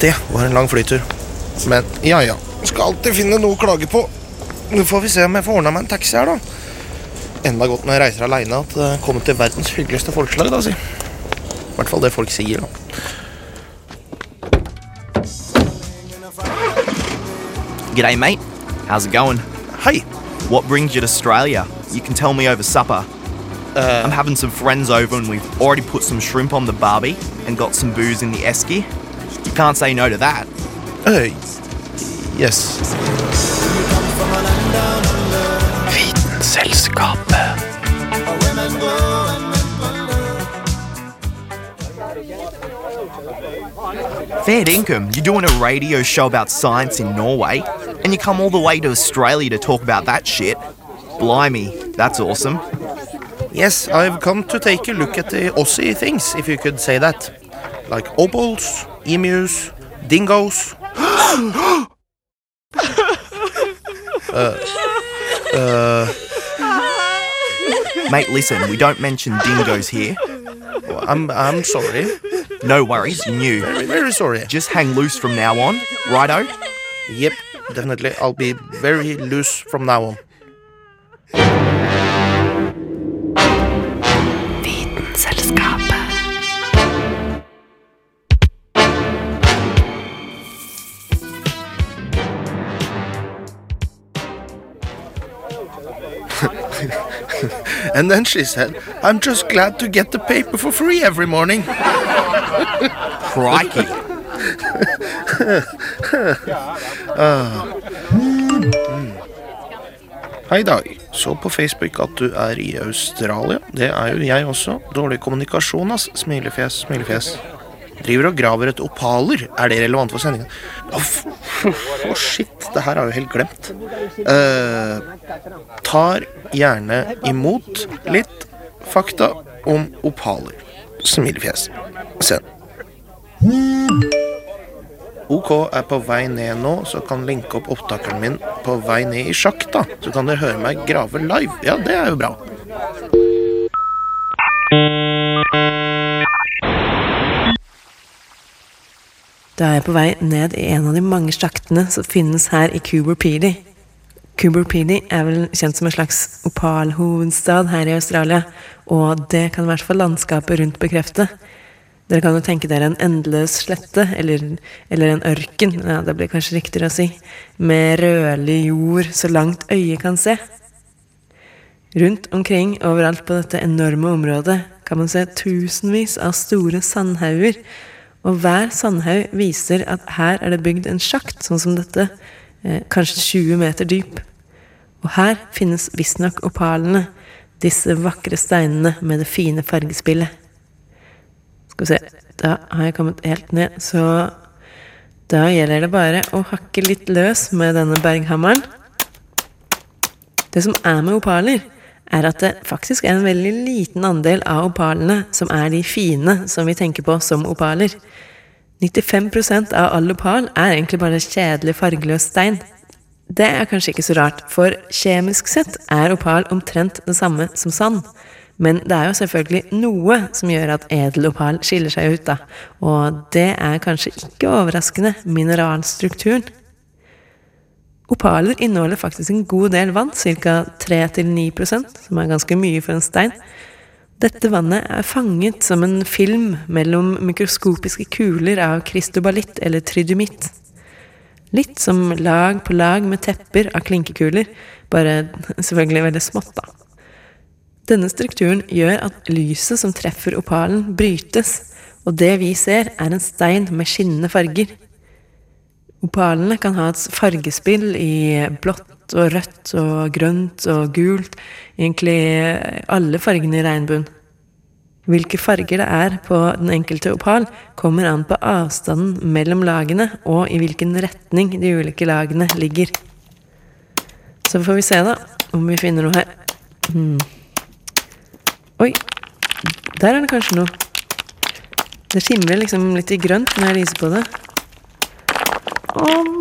Det var en lang flytur. Men ja ja. Skal alltid finne noe å klage på. Nå får vi se om jeg får ordna meg en taxi her, da. Enda godt når jeg reiser aleine at det kommer til verdens hyggeligste folkeslag, da, si. I hvert fall det folk sier, da. G'day, mate. How's it going? Hei. What brings you to Australia? You can tell me over supper. I'm having some friends over and we've already put some shrimp on the barbie and got some booze in the esky. You can't say no to that. Uh, yes. Vitenselskapet. Fair income. You're doing a radio show about science in Norway, and you come all the way to Australia to talk about that shit. Blimey, that's awesome. Yes, I've come to take a look at the Aussie things, if you could say that. Like opals, emus, dingoes. Uh, uh, mate, listen, we don't mention dingoes here. Oh, I'm, I'm sorry. No worries, new. Very, very sorry. Just hang loose from now on, righto? Yep, definitely. I'll be very loose from now on. And then she said, I'm just glad to get the paper for free every morning. Crikey. Hei Dag, så på Facebook at du er i Australia. Det er jo jeg også. Dårlig kommunikasjon, ass. Smilefjes, smilefjes. Driver og graver etter opaler. Er det relevant for sendinga? Å, oh, shit. Det her har jeg jo helt glemt. Uh, tar gjerne imot litt fakta om opaler. Smilefjes. Send. OK er på vei ned nå, så kan linke opp opptakeren min på vei ned i sjakta. Så kan dere høre meg grave live. Ja, det er jo bra. Da er jeg på vei ned i en av de mange sjaktene som finnes her i Coober Pedy. Coober Pedy er vel kjent som en slags opalhovedstad her i Australia, og det kan i hvert fall landskapet rundt bekrefte. Dere kan jo tenke dere en endeløs slette, eller, eller en ørken, ja, det blir kanskje riktigere å si, med rødlig jord så langt øyet kan se. Rundt omkring overalt på dette enorme området kan man se tusenvis av store sandhauger, og hver sandhaug viser at her er det bygd en sjakt, sånn som dette, eh, kanskje 20 meter dyp. Og her finnes visstnok opalene, disse vakre steinene med det fine fargespillet. Skal vi se, da har jeg kommet helt ned, så da gjelder det bare å hakke litt løs med denne berghammeren. Det som er med opaler, er at det faktisk er en veldig liten andel av opalene som er de fine som vi tenker på som opaler. 95% av all opal er egentlig bare kjedelig fargeløs stein. Det er kanskje ikke så rart, for kjemisk sett er opal omtrent det samme som sand. Men det er jo selvfølgelig noe som gjør at edelopal skiller seg ut, da. Og det er kanskje ikke overraskende mineralstrukturen. Opaler inneholder faktisk en god del vann, ca. 3-9% som er ganske mye for en stein. Dette vannet er fanget som en film mellom mikroskopiske kuler av kristobalitt eller trydymitt. Litt som lag på lag med tepper av klinkekuler, bare selvfølgelig veldig smått, da. Denne strukturen gjør at lyset som treffer opalen, brytes, og det vi ser, er en stein med skinnende farger. Opalene kan ha et fargespill i blått og rødt og grønt og gult, egentlig alle fargene i regnbuen. Hvilke farger det er på den enkelte opal, kommer an på avstanden mellom lagene og i hvilken retning de ulike lagene ligger. Så får vi se, da, om vi finner noe her. Hmm. Oi, der er det kanskje noe. Det skimrer liksom litt i grønt når jeg lyser på det.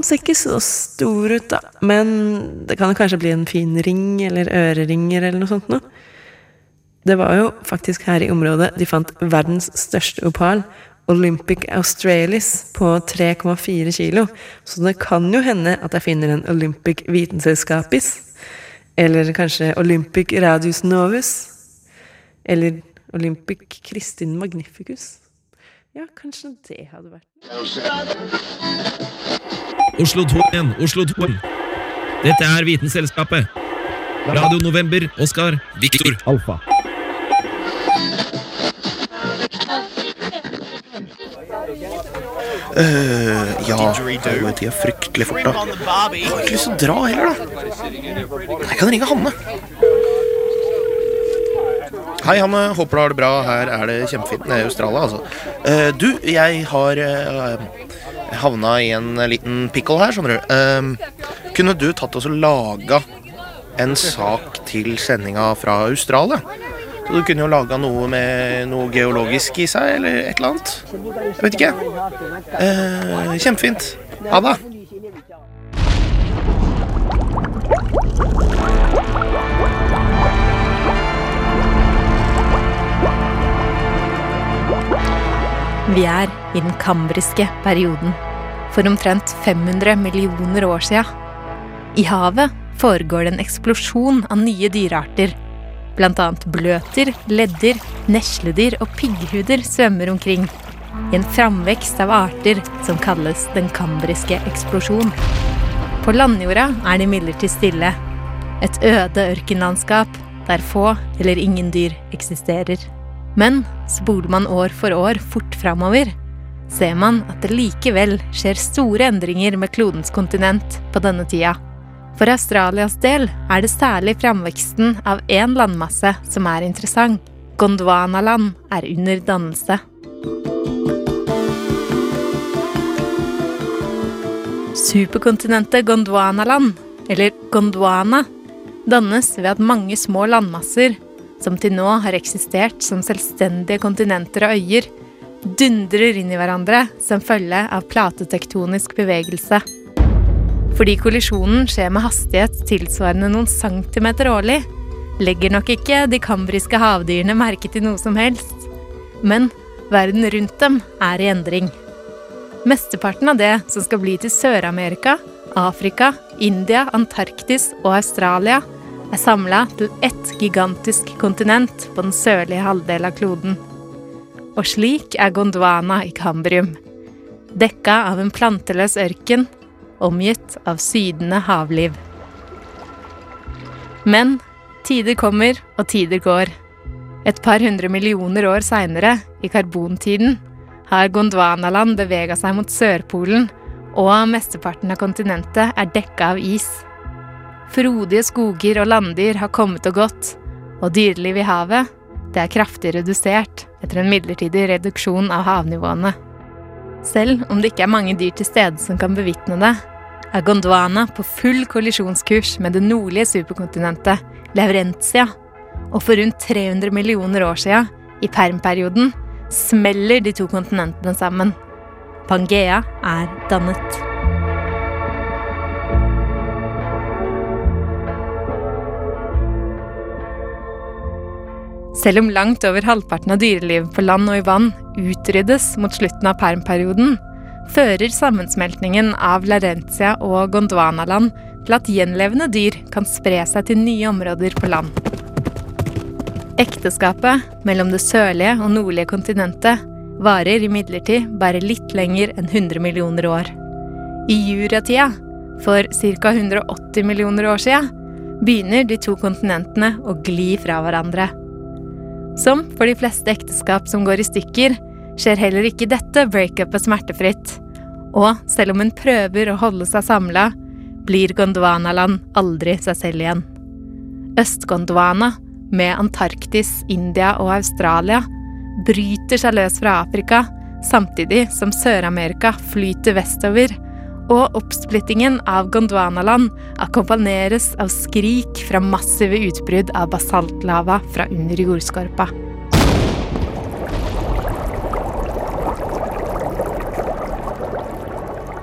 Ser ikke så stor ut, da. Men det kan kanskje bli en fin ring eller øreringer eller noe sånt noe. Det var jo faktisk her i området de fant verdens største opal, Olympic Australis på 3,4 kilo, så det kan jo hende at jeg finner en Olympic Vitenselskapis. Eller kanskje Olympic Radius Novus. Eller Olympic Kristin Magnificus. Ja, kanskje det hadde vært Oslo 2-1, Oslo 2. Dette er Vitenselskapet. Radio November, Oskar, Viktor, Alfa. Uh, ja, det er tida fryktelig fort, da. Jeg har ikke lyst til å dra heller, da. Jeg kan ringe Hanne. Hei, Hanne. Håper du har det bra. Her er det kjempefint nede i Australia, altså. Uh, du, jeg har uh, havna i en liten pickle her, skjønner du. Uh, kunne du tatt oss og laga en sak til sendinga fra Australia? Så du kunne jo laga noe med noe geologisk i seg, eller et eller annet. Jeg vet ikke. Uh, kjempefint. Ha det. Vi er i den kambriske perioden. For omtrent 500 millioner år sia. I havet foregår det en eksplosjon av nye dyrearter. Blant annet bløter, ledder, nesledyr og pigghuder svømmer omkring. I en framvekst av arter som kalles den kambriske eksplosjon. På landjorda er det imidlertid stille. Et øde ørkenlandskap der få eller ingen dyr eksisterer. Men spoler man år for år fort framover, ser man at det likevel skjer store endringer med klodens kontinent på denne tida. For Australias del er det særlig framveksten av én landmasse som er interessant. Gondwanaland er under dannelse. Superkontinentet Gondwanaland, eller Gondwana, dannes ved at mange små landmasser, som til nå har eksistert som selvstendige kontinenter og øyer, dundrer inn i hverandre som følge av platetektonisk bevegelse. Fordi kollisjonen skjer med hastighet tilsvarende noen centimeter årlig, legger nok ikke de kambriske havdyrene merke til noe som helst. Men verden rundt dem er i endring. Mesteparten av det som skal bli til Sør-Amerika, Afrika, India, Antarktis og Australia, er samla til ett gigantisk kontinent på den sørlige halvdel av kloden. Og slik er Gondwana i Kambrium. Dekka av en planteløs ørken omgitt av sydende havliv. Men tider kommer og tider går. Et par hundre millioner år seinere, i karbontiden, har Gondwanaland bevega seg mot Sørpolen, og mesteparten av kontinentet er dekka av is. Frodige skoger og landdyr har kommet og gått, og dyrelivet i havet det er kraftig redusert etter en midlertidig reduksjon av havnivåene. Selv om det ikke er mange dyr til stede som kan bevitne det, er Gondwana på full kollisjonskurs med det nordlige superkontinentet, Laurentia. Og for rundt 300 millioner år sia, i permperioden, smeller de to kontinentene sammen. Pangea er dannet. Selv om langt over halvparten av dyrelivet på land og i vann utryddes mot slutten av permperioden, fører sammensmeltningen av Larentia og Gondwanaland til at gjenlevende dyr kan spre seg til nye områder på land. Ekteskapet mellom det sørlige og nordlige kontinentet varer imidlertid bare litt lenger enn 100 millioner år. I juratida, for ca. 180 millioner år sia, begynner de to kontinentene å gli fra hverandre. Som for de fleste ekteskap som går i stykker, skjer heller ikke dette breakupet smertefritt. Og selv om hun prøver å holde seg samla, blir Gondwanaland aldri seg selv igjen. Øst-Gondwana, med Antarktis, India og Australia, bryter seg løs fra Afrika, samtidig som Sør-Amerika flyter vestover, og oppsplittingen av Gondwanaland akkompagneres av skrik fra massive utbrudd av basaltlava fra under jordskorpa.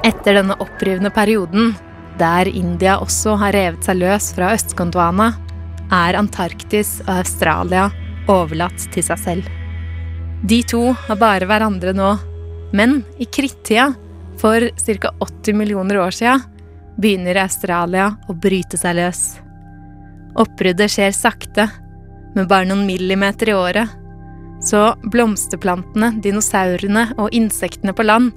Etter denne opprivende perioden, der India også har revet seg løs fra Øst-Gondwana, er Antarktis og Australia overlatt til seg selv. De to har bare hverandre nå, Men i krittida, for ca. 80 millioner år sia, begynner Australia å bryte seg løs. Oppbruddet skjer sakte, med bare noen millimeter i året. Så blomsterplantene, dinosaurene og insektene på land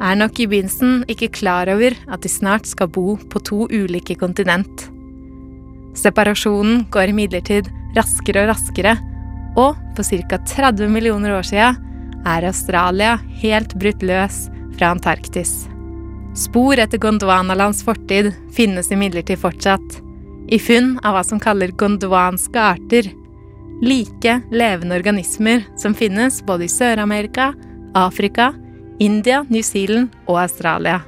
er nok i begynnelsen ikke klar over at de snart skal bo på to ulike kontinent. Separasjonen går imidlertid raskere og raskere, og for ca. 30 millioner år siden er Australia helt brutt løs fra Antarktis. Spor etter Gondwanalands fortid finnes imidlertid fortsatt, i funn av hva som kaller gondwanske arter, like levende organismer som finnes både i Sør-Amerika, Afrika, India, New Zealand og Australia.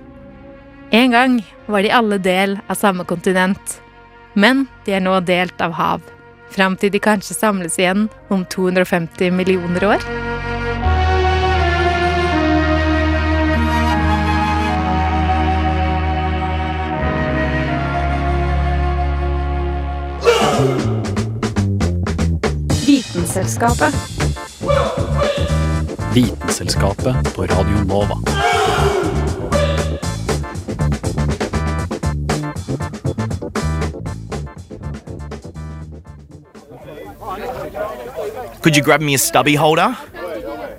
En gang var de alle del av samme kontinent, men de er nå delt av hav. Fram til de kanskje samles igjen om 250 millioner år. Vitenselskapet. Vitenselskapet på Radio Nova. Could you grab me a stubby holder?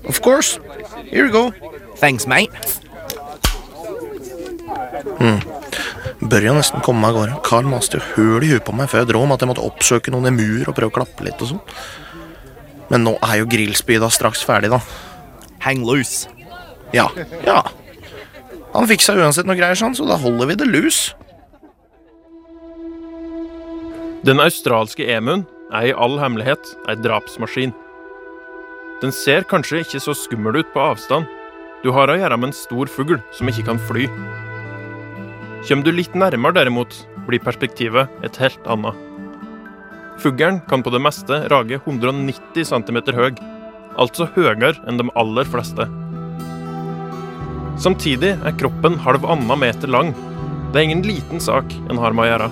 Of course. Here you go. Thanks, mate. Bør jo nesten komme meg av gårde. Carl maste jo høl i huet på meg før jeg dro om at jeg måtte oppsøke noen emuer og prøve å klappe litt og sånn. Men nå er jo grillspyda straks ferdig, da. Hang loose. Ja, ja. Han fiksa uansett noe greier, sånn, så da holder vi det loose. Den australske emuen er i all hemmelighet ei drapsmaskin. Den ser kanskje ikke så skummel ut på avstand. Du har å gjøre med en stor fugl som ikke kan fly. Kommer du litt nærmere, derimot, blir perspektivet et helt annet. Fuglen kan på det meste rage 190 cm høy, altså høyere enn de aller fleste. Samtidig er kroppen halvannen meter lang. Det er ingen liten sak en har med å gjøre.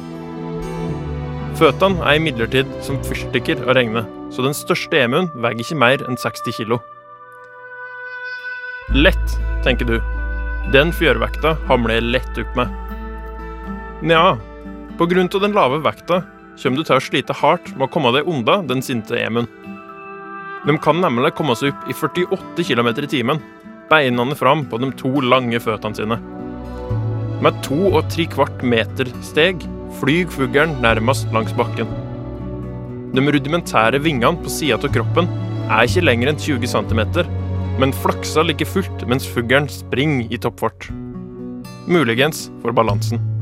Føttene er imidlertid som fyrstikker å regne, så den største emuen veier ikke mer enn 60 kilo. Lett, tenker du. Den fjørvekta hamler jeg lett opp med. Nja, på grunn av den lave vekta kommer du til å slite hardt med å komme deg unna den sinte emuen. De kan nemlig komme seg opp i 48 km i timen, beinene fram på de to lange føttene sine. Med to og tre kvart meter steg flyr fuglen nærmest langs bakken. De rudimentære vingene på sida av kroppen er ikke lenger enn 20 cm, men flakser like fullt mens fuglen springer i toppfart. Muligens for balansen.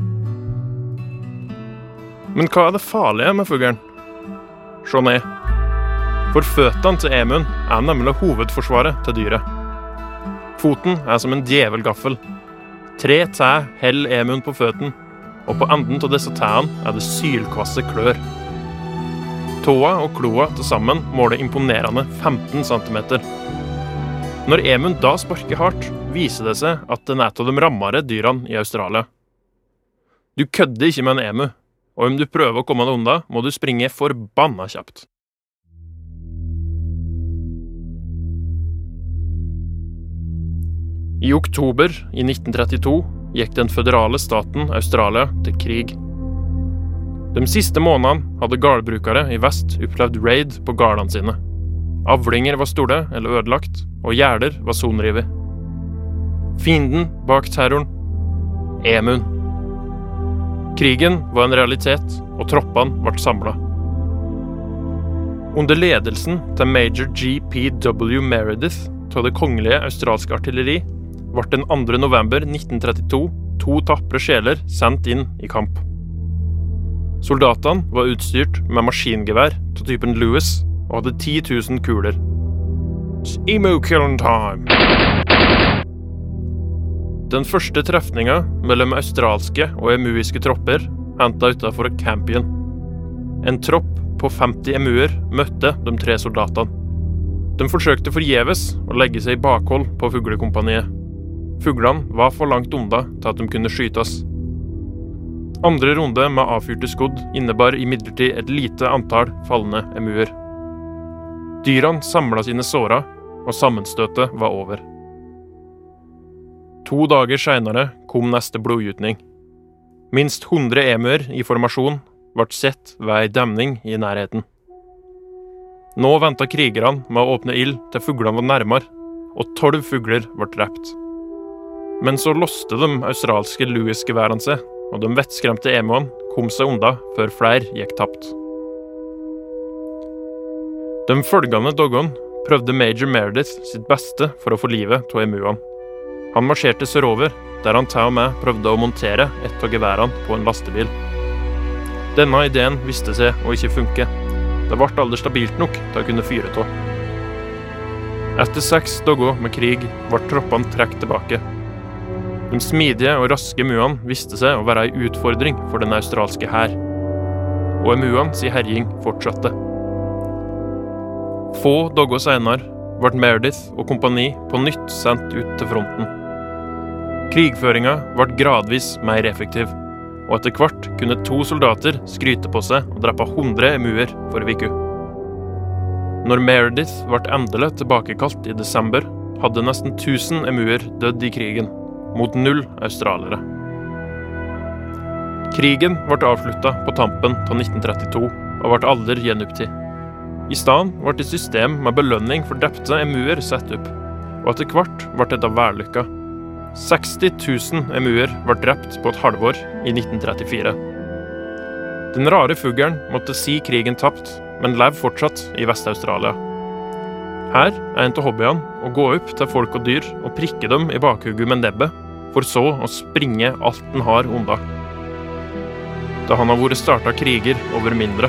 Men hva er det farlige med fuglen? Se ned. For føttene til emuen er nemlig hovedforsvaret til dyret. Foten er som en djevelgaffel. Tre tær holder emuen på føttene, og på enden av disse tærne er det sylkvasse klør. Tåa og kloa til sammen måler imponerende 15 cm. Når emuen da sparker hardt, viser det seg at den er av de rammere dyrene i Australia. Du kødder ikke med en emu, og om du prøver å komme deg unna, må du springe forbanna kjapt. I oktober i 1932 gikk den føderale staten Australia til krig. De siste månedene hadde gårdbrukere i vest opplevd raid på gårdene sine. Avlinger var store eller ødelagt, og gjerder var sonrevet. Fienden bak terroren emuen. Krigen var en realitet, og troppene ble samla. Under ledelsen til major GPW Meredith av Det kongelige australske artilleri ble den 2. november 1932 to tapre sjeler sendt inn i kamp. Soldatene var utstyrt med maskingevær av typen Lewis og hadde 10 000 kuler. It's emo killing time. Den første trefninga mellom australske og emuiske tropper henta utafor Campion. En tropp på 50 emuer møtte de tre soldatene. De forsøkte forgjeves å legge seg i bakhold på fuglekompaniet. Fuglene var for langt unna til at de kunne skytes. Andre runde med avfyrte skudd innebar imidlertid et lite antall falne emuer. Dyrene samla sine sårer, og sammenstøtet var over. To dager seinere kom neste blodgytning. Minst 100 emuer i formasjon ble sett ved ei demning i nærheten. Nå venta krigerne med å åpne ild til fuglene var nærmere, og tolv fugler ble drept. Men så låste de australske Louis-geværene seg, og de vettskremte emuene kom seg unna før flere gikk tapt. De følgende dagene prøvde major Meredith sitt beste for å få livet av emuene. Han marsjerte sørover, der han til og med prøvde å montere et av geværene på en lastebil. Denne ideen viste seg å ikke funke. Det ble aldri stabilt nok til å kunne fyre av. Etter seks dager med krig ble troppene trukket tilbake. De smidige og raske muene viste seg å være ei utfordring for den australske hær. Og emuene si herjing fortsatte. Få dager senere ble Meredith og kompani på nytt sendt ut til fronten. Krigføringa ble gradvis mer effektiv, og etter hvert kunne to soldater skryte på seg og drepe 100 emuer for uke. Når Meredith ble endelig tilbakekalt i desember, hadde nesten 1000 emuer dødd i krigen, mot null australiere. Krigen ble avslutta på tampen av 1932 og ble aldri gjenopptatt. I stedet ble et system med belønning for drepte emuer satt opp, og etter hvert ble dette vellykka. 60 000 emuer ble drept på et halvår i 1934. Den rare fuglen måtte si krigen tapt, men lever fortsatt i Vest-Australia. Her er en av hobbyene å gå opp til folk og dyr og prikke dem i bakhugget med nebbet, for så å springe alt den har unna. Da han har vært starta kriger over mindre.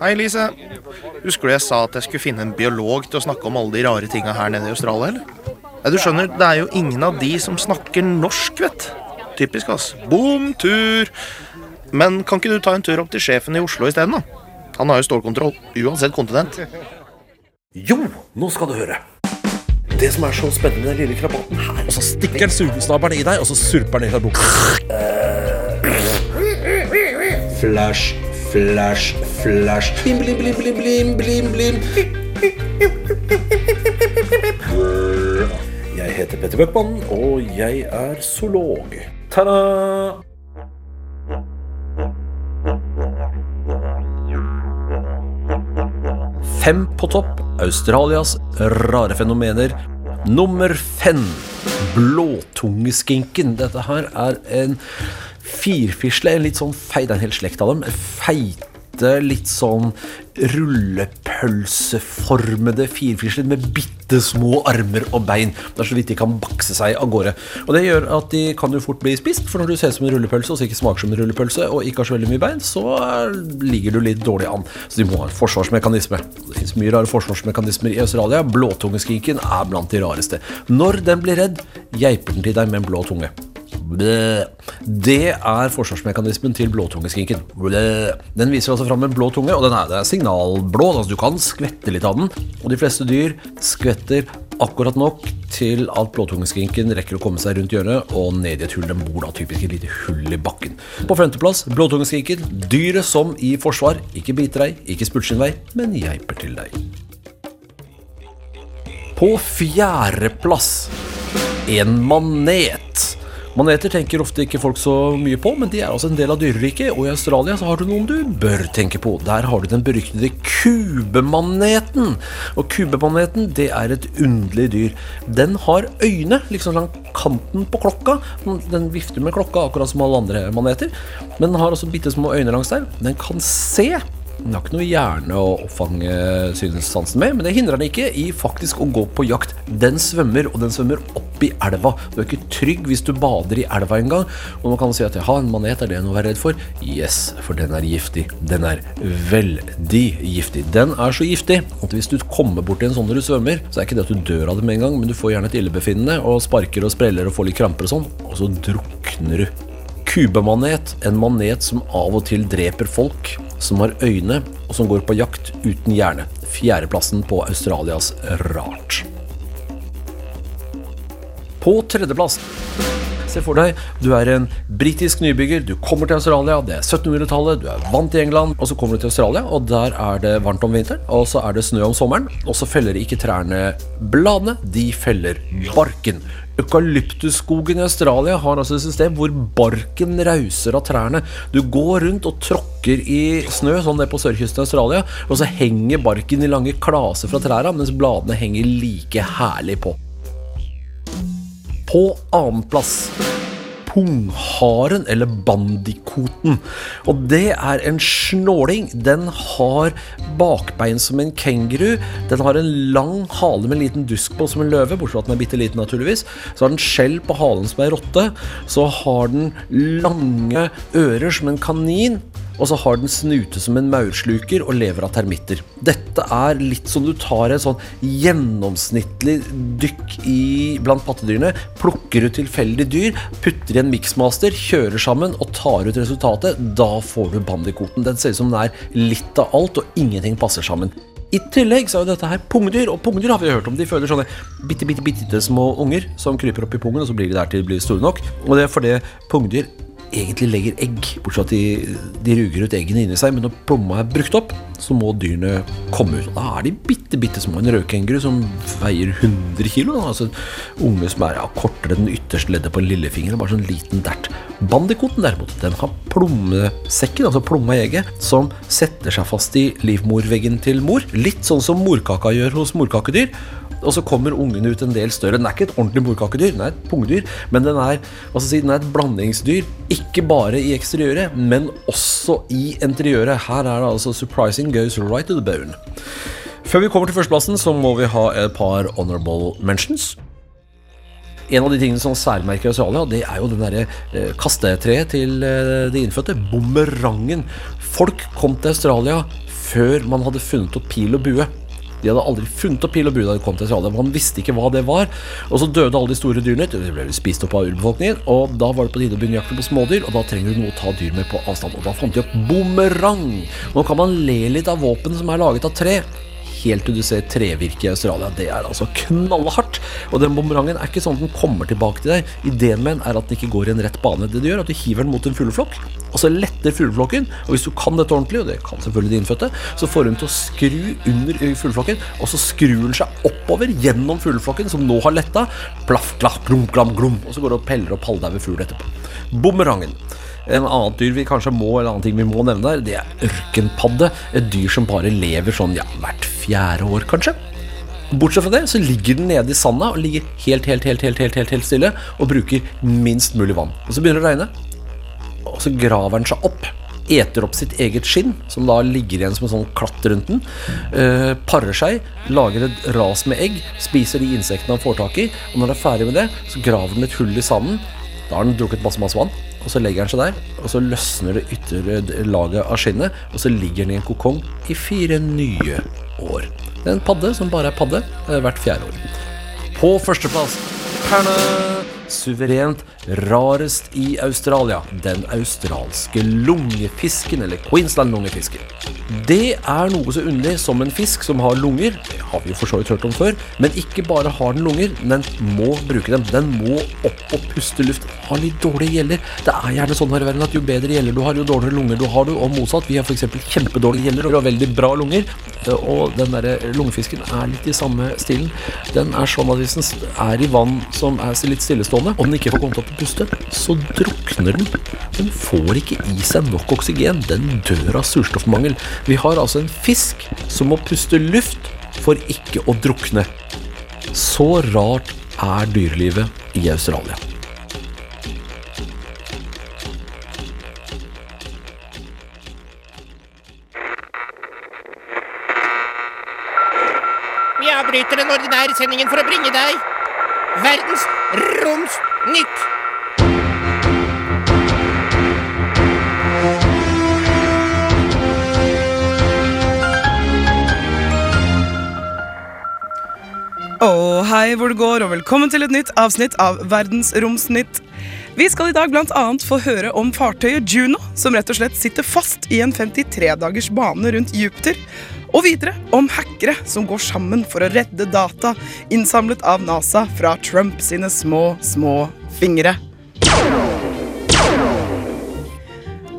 Hei, Lise. Husker du jeg sa at jeg skulle finne en biolog til å snakke om alle de rare tinga her nede i Australia, eller? Ja, du skjønner, det er jo ingen av de som snakker norsk, vet Typisk, ass. Bom tur. Men kan ikke du ta en tur opp til sjefen i Oslo isteden, da? Han har jo stålkontroll, uansett kontinent. Jo, nå skal du høre. Det som er så spennende med den lille krabaten her Og så stikker den sugesnabelen i deg, og så surper den deg fra buksa. Flash, flash, flash. Blim, blim, blim, blim, blim, blim, blim. Jeg heter Petter Bøckmann, og jeg er zoolog. Ta-da! Fem på topp. Australias rare fenomener. Nummer fem. Blåtungeskinken. Dette her er en firfisle, en litt sånn feit, det er en hel slekt av dem. Feite, litt sånn rullepølseformede firfisler med bitte små armer og bein. Det er så vidt de kan bakse seg av gårde. Og det gjør at de kan jo fort bli spist, for når du ser ut som en rullepølse og så ikke smaker som en rullepølse og ikke har så veldig mye bein, så ligger du litt dårlig an. Så de må ha en forsvarsmekanisme. Det fins mye rare forsvarsmekanismer i Australia. Blåtungeskinken er blant de rareste. Når den blir redd, geiper den til deg med en blå tunge. Det er forsvarsmekanismen til blåtungeskinken. Den viser altså fram en blå tunge, og den er, det er signalblå. Altså du kan skvette litt av den. Og de fleste dyr skvetter akkurat nok til at blåtungeskinken rekker å komme seg rundt hjørnet og ned i et hull. Den bor da typisk et lite hull i bakken. På femteplass blåtungeskinken. Dyret som i forsvar ikke biter deg, ikke spurter sin vei, men geiper til deg. På fjerdeplass en manet. Maneter tenker ofte ikke folk så mye på, men de er altså en del av dyreriket, og i Australia så har du noen du bør tenke på. Der har du den beryktede kubemaneten. Og kubemaneten, det er et underlig dyr. Den har øyne liksom langs kanten på klokka. Den vifter med klokka akkurat som alle andre maneter, men den har også bitte små øyne langs der. Den kan se Den har ikke noe hjerne å oppfange synssansen med, men det hindrer den ikke i faktisk å gå på jakt. Den svømmer, og den svømmer opp i elva. Du er ikke trygg hvis du bader i elva engang. Og man kan si at ja, en manet, er det noe å være redd for? Yes, for den er giftig. Den er veldig giftig. Den er så giftig at hvis du kommer borti en sånn når du svømmer, så er ikke det at du dør av det med en gang, men du får gjerne et illebefinnende og sparker og spreller og får litt kramper og sånn, og så drukner du. Kubemanet, en manet som av og til dreper folk, som har øyne, og som går på jakt uten hjerne. Fjerdeplassen på Australias rart. På tredjeplass Se for deg, du er en britisk nybygger, du kommer til Australia, det er 1700-tallet, du er vant i England, og så kommer du til Australia, og der er det varmt om vinteren, og så er det snø om sommeren, og så feller ikke trærne bladene, de feller barken. Eukalyptusskogen i Australia har altså et system hvor barken rauser av trærne. Du går rundt og tråkker i snø, sånn det er på sørkysten av Australia, og så henger barken i lange klaser fra trærne, mens bladene henger like herlig på. På annenplass pungharen, eller bandikoten. Og det er en snåling. Den har bakbein som en kenguru. Den har en lang hale med en liten dusk på som en løve, bortsett fra at den er bitte liten, naturligvis. Så har den skjell på halen som ei rotte. Så har den lange ører som en kanin. Og så har den snute som en maursluker og lever av termitter. Dette er litt som du tar et sånn gjennomsnittlig dykk i, blant pattedyrene, plukker ut tilfeldige dyr, putter i en miksmaster, kjører sammen og tar ut resultatet. Da får du bandikoten. Den ser ut som den er litt av alt, og ingenting passer sammen. I tillegg så er jo dette her pungdyr, og pungdyr har vi hørt om. De føler sånne bitte, bitte, bitte små unger som kryper opp i pungen, og så blir de der til de blir store nok. Og det er fordi pungdyr egentlig legger egg, bortsett fra at de, de ruger ut eggene inni seg. Men når plomma er brukt opp, så må dyrene komme ut. Da er de bitte, bitte små. En rødkenguru som veier 100 kg. Altså unge som er ja, kortere enn ytterste leddet på en lillefinger. Bare sånn liten dert. Bandikoten derimot, den har plommesekken, altså plomma i egget, som setter seg fast i livmorveggen til mor. Litt sånn som morkaka gjør hos morkakedyr. Og så kommer ungen ut en del større. Den er ikke et ordentlig morkakedyr, den er et pungdyr, men den er, si, den er et blandingsdyr. Ikke bare i eksteriøret, men også i interiøret. Her er det altså 'surprising goes right to the bone'. Før vi kommer til førsteplassen, så må vi ha et par honorable mentions. En av de tingene som særmerker Australia, det er jo den derre eh, kastetreet til eh, de innfødte. Bumerangen. Folk kom til Australia før man hadde funnet opp pil og bue. De hadde aldri funnet opp pil og bue da de kom til Australia. Man visste ikke hva det var. Og så døde alle de store dyrene. De ble spist opp av urbefolkningen. Og da var det på tide å begynne jakten på smådyr, og da trenger du noe å ta dyr med på avstand. Og da fant de opp bumerang. Nå kan man le litt av våpen som er laget av tre helt til du ser trevirke i Australia. Det er altså knallhardt. Og den bumerangen er ikke sånn at den kommer tilbake til deg. Ideen med den er at den ikke går i en rett bane. Det du gjør, er at du hiver den mot en fugleflokk, og så letter fugleflokken. Og hvis du kan dette ordentlig, og det kan selvfølgelig de innfødte, så får hun til å skru under fugleflokken, og så skrur den seg oppover gjennom fugleflokken, som nå har letta. Plaff, klaff, glum, glam, glum. Og så går du og peller opp halvdaue fugl etterpå. Bumerangen. En annen dyr vi kanskje må eller annen ting vi må nevne der, det er ørkenpadde. Et dyr som bare lever sånn ja, hvert fjerde år, kanskje. Bortsett fra det så ligger den nede i sanda og ligger helt, helt, helt, helt, helt, helt, helt stille og bruker minst mulig vann. Og så begynner det å regne, og så graver den seg opp. Eter opp sitt eget skinn, som da ligger igjen som en sånn klatt rundt den. Eh, parer seg, lager et ras med egg, spiser de insektene han får tak i. Og når den er ferdig med det, så graver den et hull i sanden. Da har den drukket masse, masse vann. Og så legger den seg der, og så løsner det ytre laget av skinnet, og så ligger den i en kokong i fire nye år. Det er en padde som bare er padde eh, hvert fjerde år. På førsteplass Perna. Suverent rarest i Australia. Den australske lungefisken, eller Queensland-lungefisken. Det er noe så underlig som en fisk som har lunger. Det har vi jo for så vidt hørt om før. Men ikke bare har den lunger, den må bruke dem. Den må opp og puste luft. Har litt dårlige gjeller. Det er gjerne sånn her i verden at jo bedre gjeller du har, jo dårligere lunger du har du. Og motsatt. Vi har f.eks. kjempedårlige gjeller og vi har veldig bra lunger. Og den der lungefisken er litt i samme stilen. Den er sånn at hvis den er i vann som er litt stillestående, gående, og den ikke får kommet opp og puste, så drukner den. Den får ikke i seg nok oksygen. Den dør av surstoffmangel. Vi har altså en fisk som må puste luft for ikke å drukne. Så rart er dyrelivet i Australia. Vi avbryter den ordinære sendingen for å bringe deg verdens romsnytt. Og hei hvor det går, og velkommen til et nytt avsnitt av Verdensromsnytt. Vi skal i dag bl.a. få høre om fartøyet Juno, som rett og slett sitter fast i en 53 dagers bane rundt Jupiter. Og videre om hackere som går sammen for å redde data innsamlet av NASA fra Trump sine små, små fingre.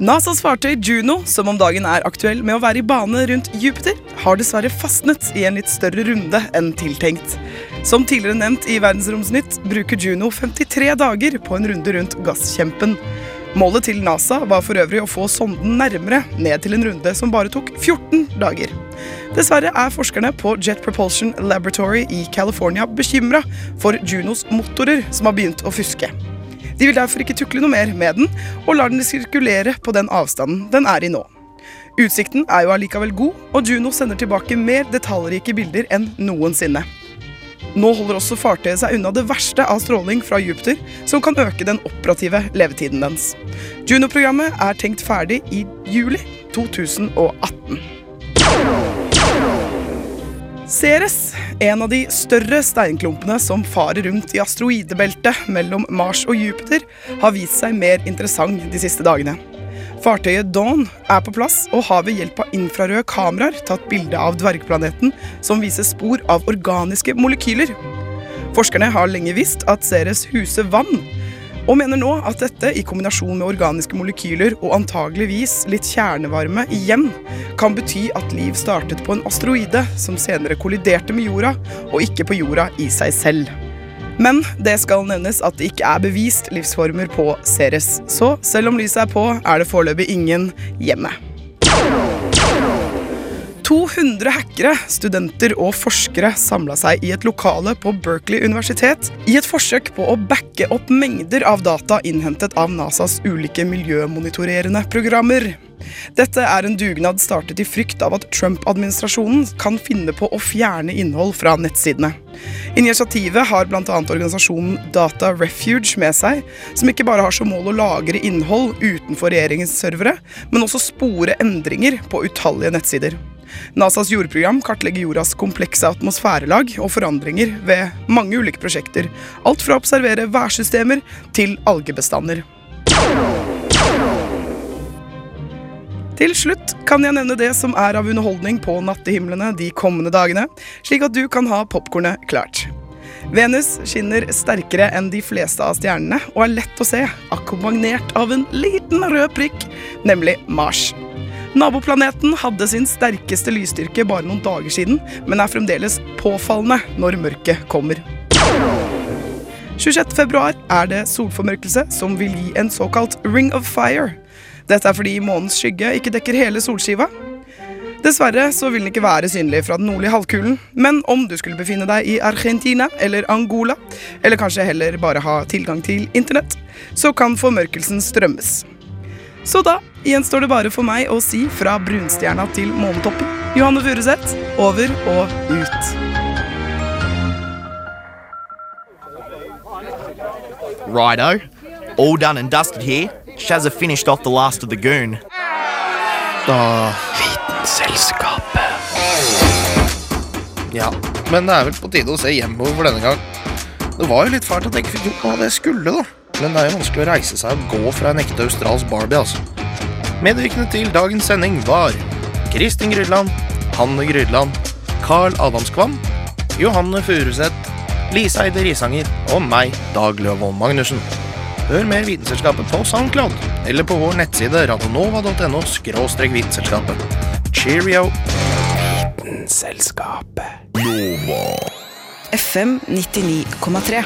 NASAs fartøy Juno, som om dagen er aktuell med å være i bane rundt Jupiter, har dessverre fastnet i en litt større runde enn tiltenkt. Som tidligere nevnt i Verdensromsnytt bruker Juno 53 dager på en runde rundt gasskjempen. Målet til NASA var for øvrig å få sonden nærmere, ned til en runde som bare tok 14 dager. Dessverre er forskerne på Jet Propulsion Laboratory i California bekymra for Junos motorer, som har begynt å fuske. De vil derfor ikke tukle noe mer med den, og lar den sirkulere på den avstanden den er i nå. Utsikten er jo allikevel god, og Juno sender tilbake mer detaljrike bilder enn noensinne. Nå holder også fartøyet seg unna det verste av stråling fra Jupiter, som kan øke den operative levetiden dens. Juno-programmet er tenkt ferdig i juli 2018. Ceres, en av de større steinklumpene som farer rundt i asteroidebeltet mellom Mars og Jupiter, har vist seg mer interessant de siste dagene. Fartøyet Dawn er på plass og har ved hjelp av infrarøde kameraer tatt bilde av dvergplaneten som viser spor av organiske molekyler. Forskerne har lenge visst at Ceres huser vann, og mener nå at dette, i kombinasjon med organiske molekyler og antageligvis litt kjernevarme igjen, kan bety at liv startet på en asteroide som senere kolliderte med jorda, og ikke på jorda i seg selv. Men det skal nevnes at det ikke er bevist livsformer på Ceres, så selv om lyset er på, er det foreløpig ingen hjemme. 200 hackere, studenter og forskere samla seg i et lokale på Berkeley universitet i et forsøk på å backe opp mengder av data innhentet av NASAs ulike miljømonitorerende programmer. Dette er en dugnad startet i frykt av at Trump-administrasjonen kan finne på å fjerne innhold fra nettsidene. Initiativet har bl.a. organisasjonen Data Refuge med seg, som ikke bare har som mål å lagre innhold utenfor regjeringens servere, men også spore endringer på utallige nettsider. NASAs jordprogram kartlegger jordas komplekse atmosfærelag og forandringer ved mange ulike prosjekter. Alt fra å observere værsystemer til algebestander. Til slutt kan jeg nevne det som er av underholdning på nattehimlene de kommende dagene, slik at du kan ha popkornet klart. Venus skinner sterkere enn de fleste av stjernene og er lett å se, akkompagnert av en liten rød prikk, nemlig Mars. Naboplaneten hadde sin sterkeste lysstyrke bare noen dager siden, men er fremdeles påfallende når mørket kommer. 26.2 er det solformørkelse som vil gi en såkalt ring of fire. Dette er fordi månens skygge ikke dekker hele solskiva. Dessverre så vil den ikke være synlig fra den nordlige halvkulen, men om du skulle befinne deg i Argentina eller Angola, eller kanskje heller bare ha tilgang til internett, så kan formørkelsen strømmes. Så da gjenstår det bare for meg å si fra brunstjerna til månetoppen. Johanne Furuseth, over og ut. Righto. All done and dusted here. Shazza finished off the last of the goon. Da Vitenselskapet. Ja, men det er vel på tide å se hjemover for denne gang. Det var jo litt fælt at jeg ikke fikk gjort noe av det jeg skulle, da. Men det er jo vanskelig å reise seg og gå fra en ekte australsk Barbie, altså. Medvirkende til dagens sending var Kristin Grydland, Hanne Grydland, Carl Adamskvam, Johanne Furuseth, Lise Eide Risanger og meg, Dag Løvold Magnussen. Hør mer Vitenselskapet på Soundcloud eller på vår nettside radionova.no skråstrek vitenselskapet. Cheerio! Vitenselskapet. FM 99,3.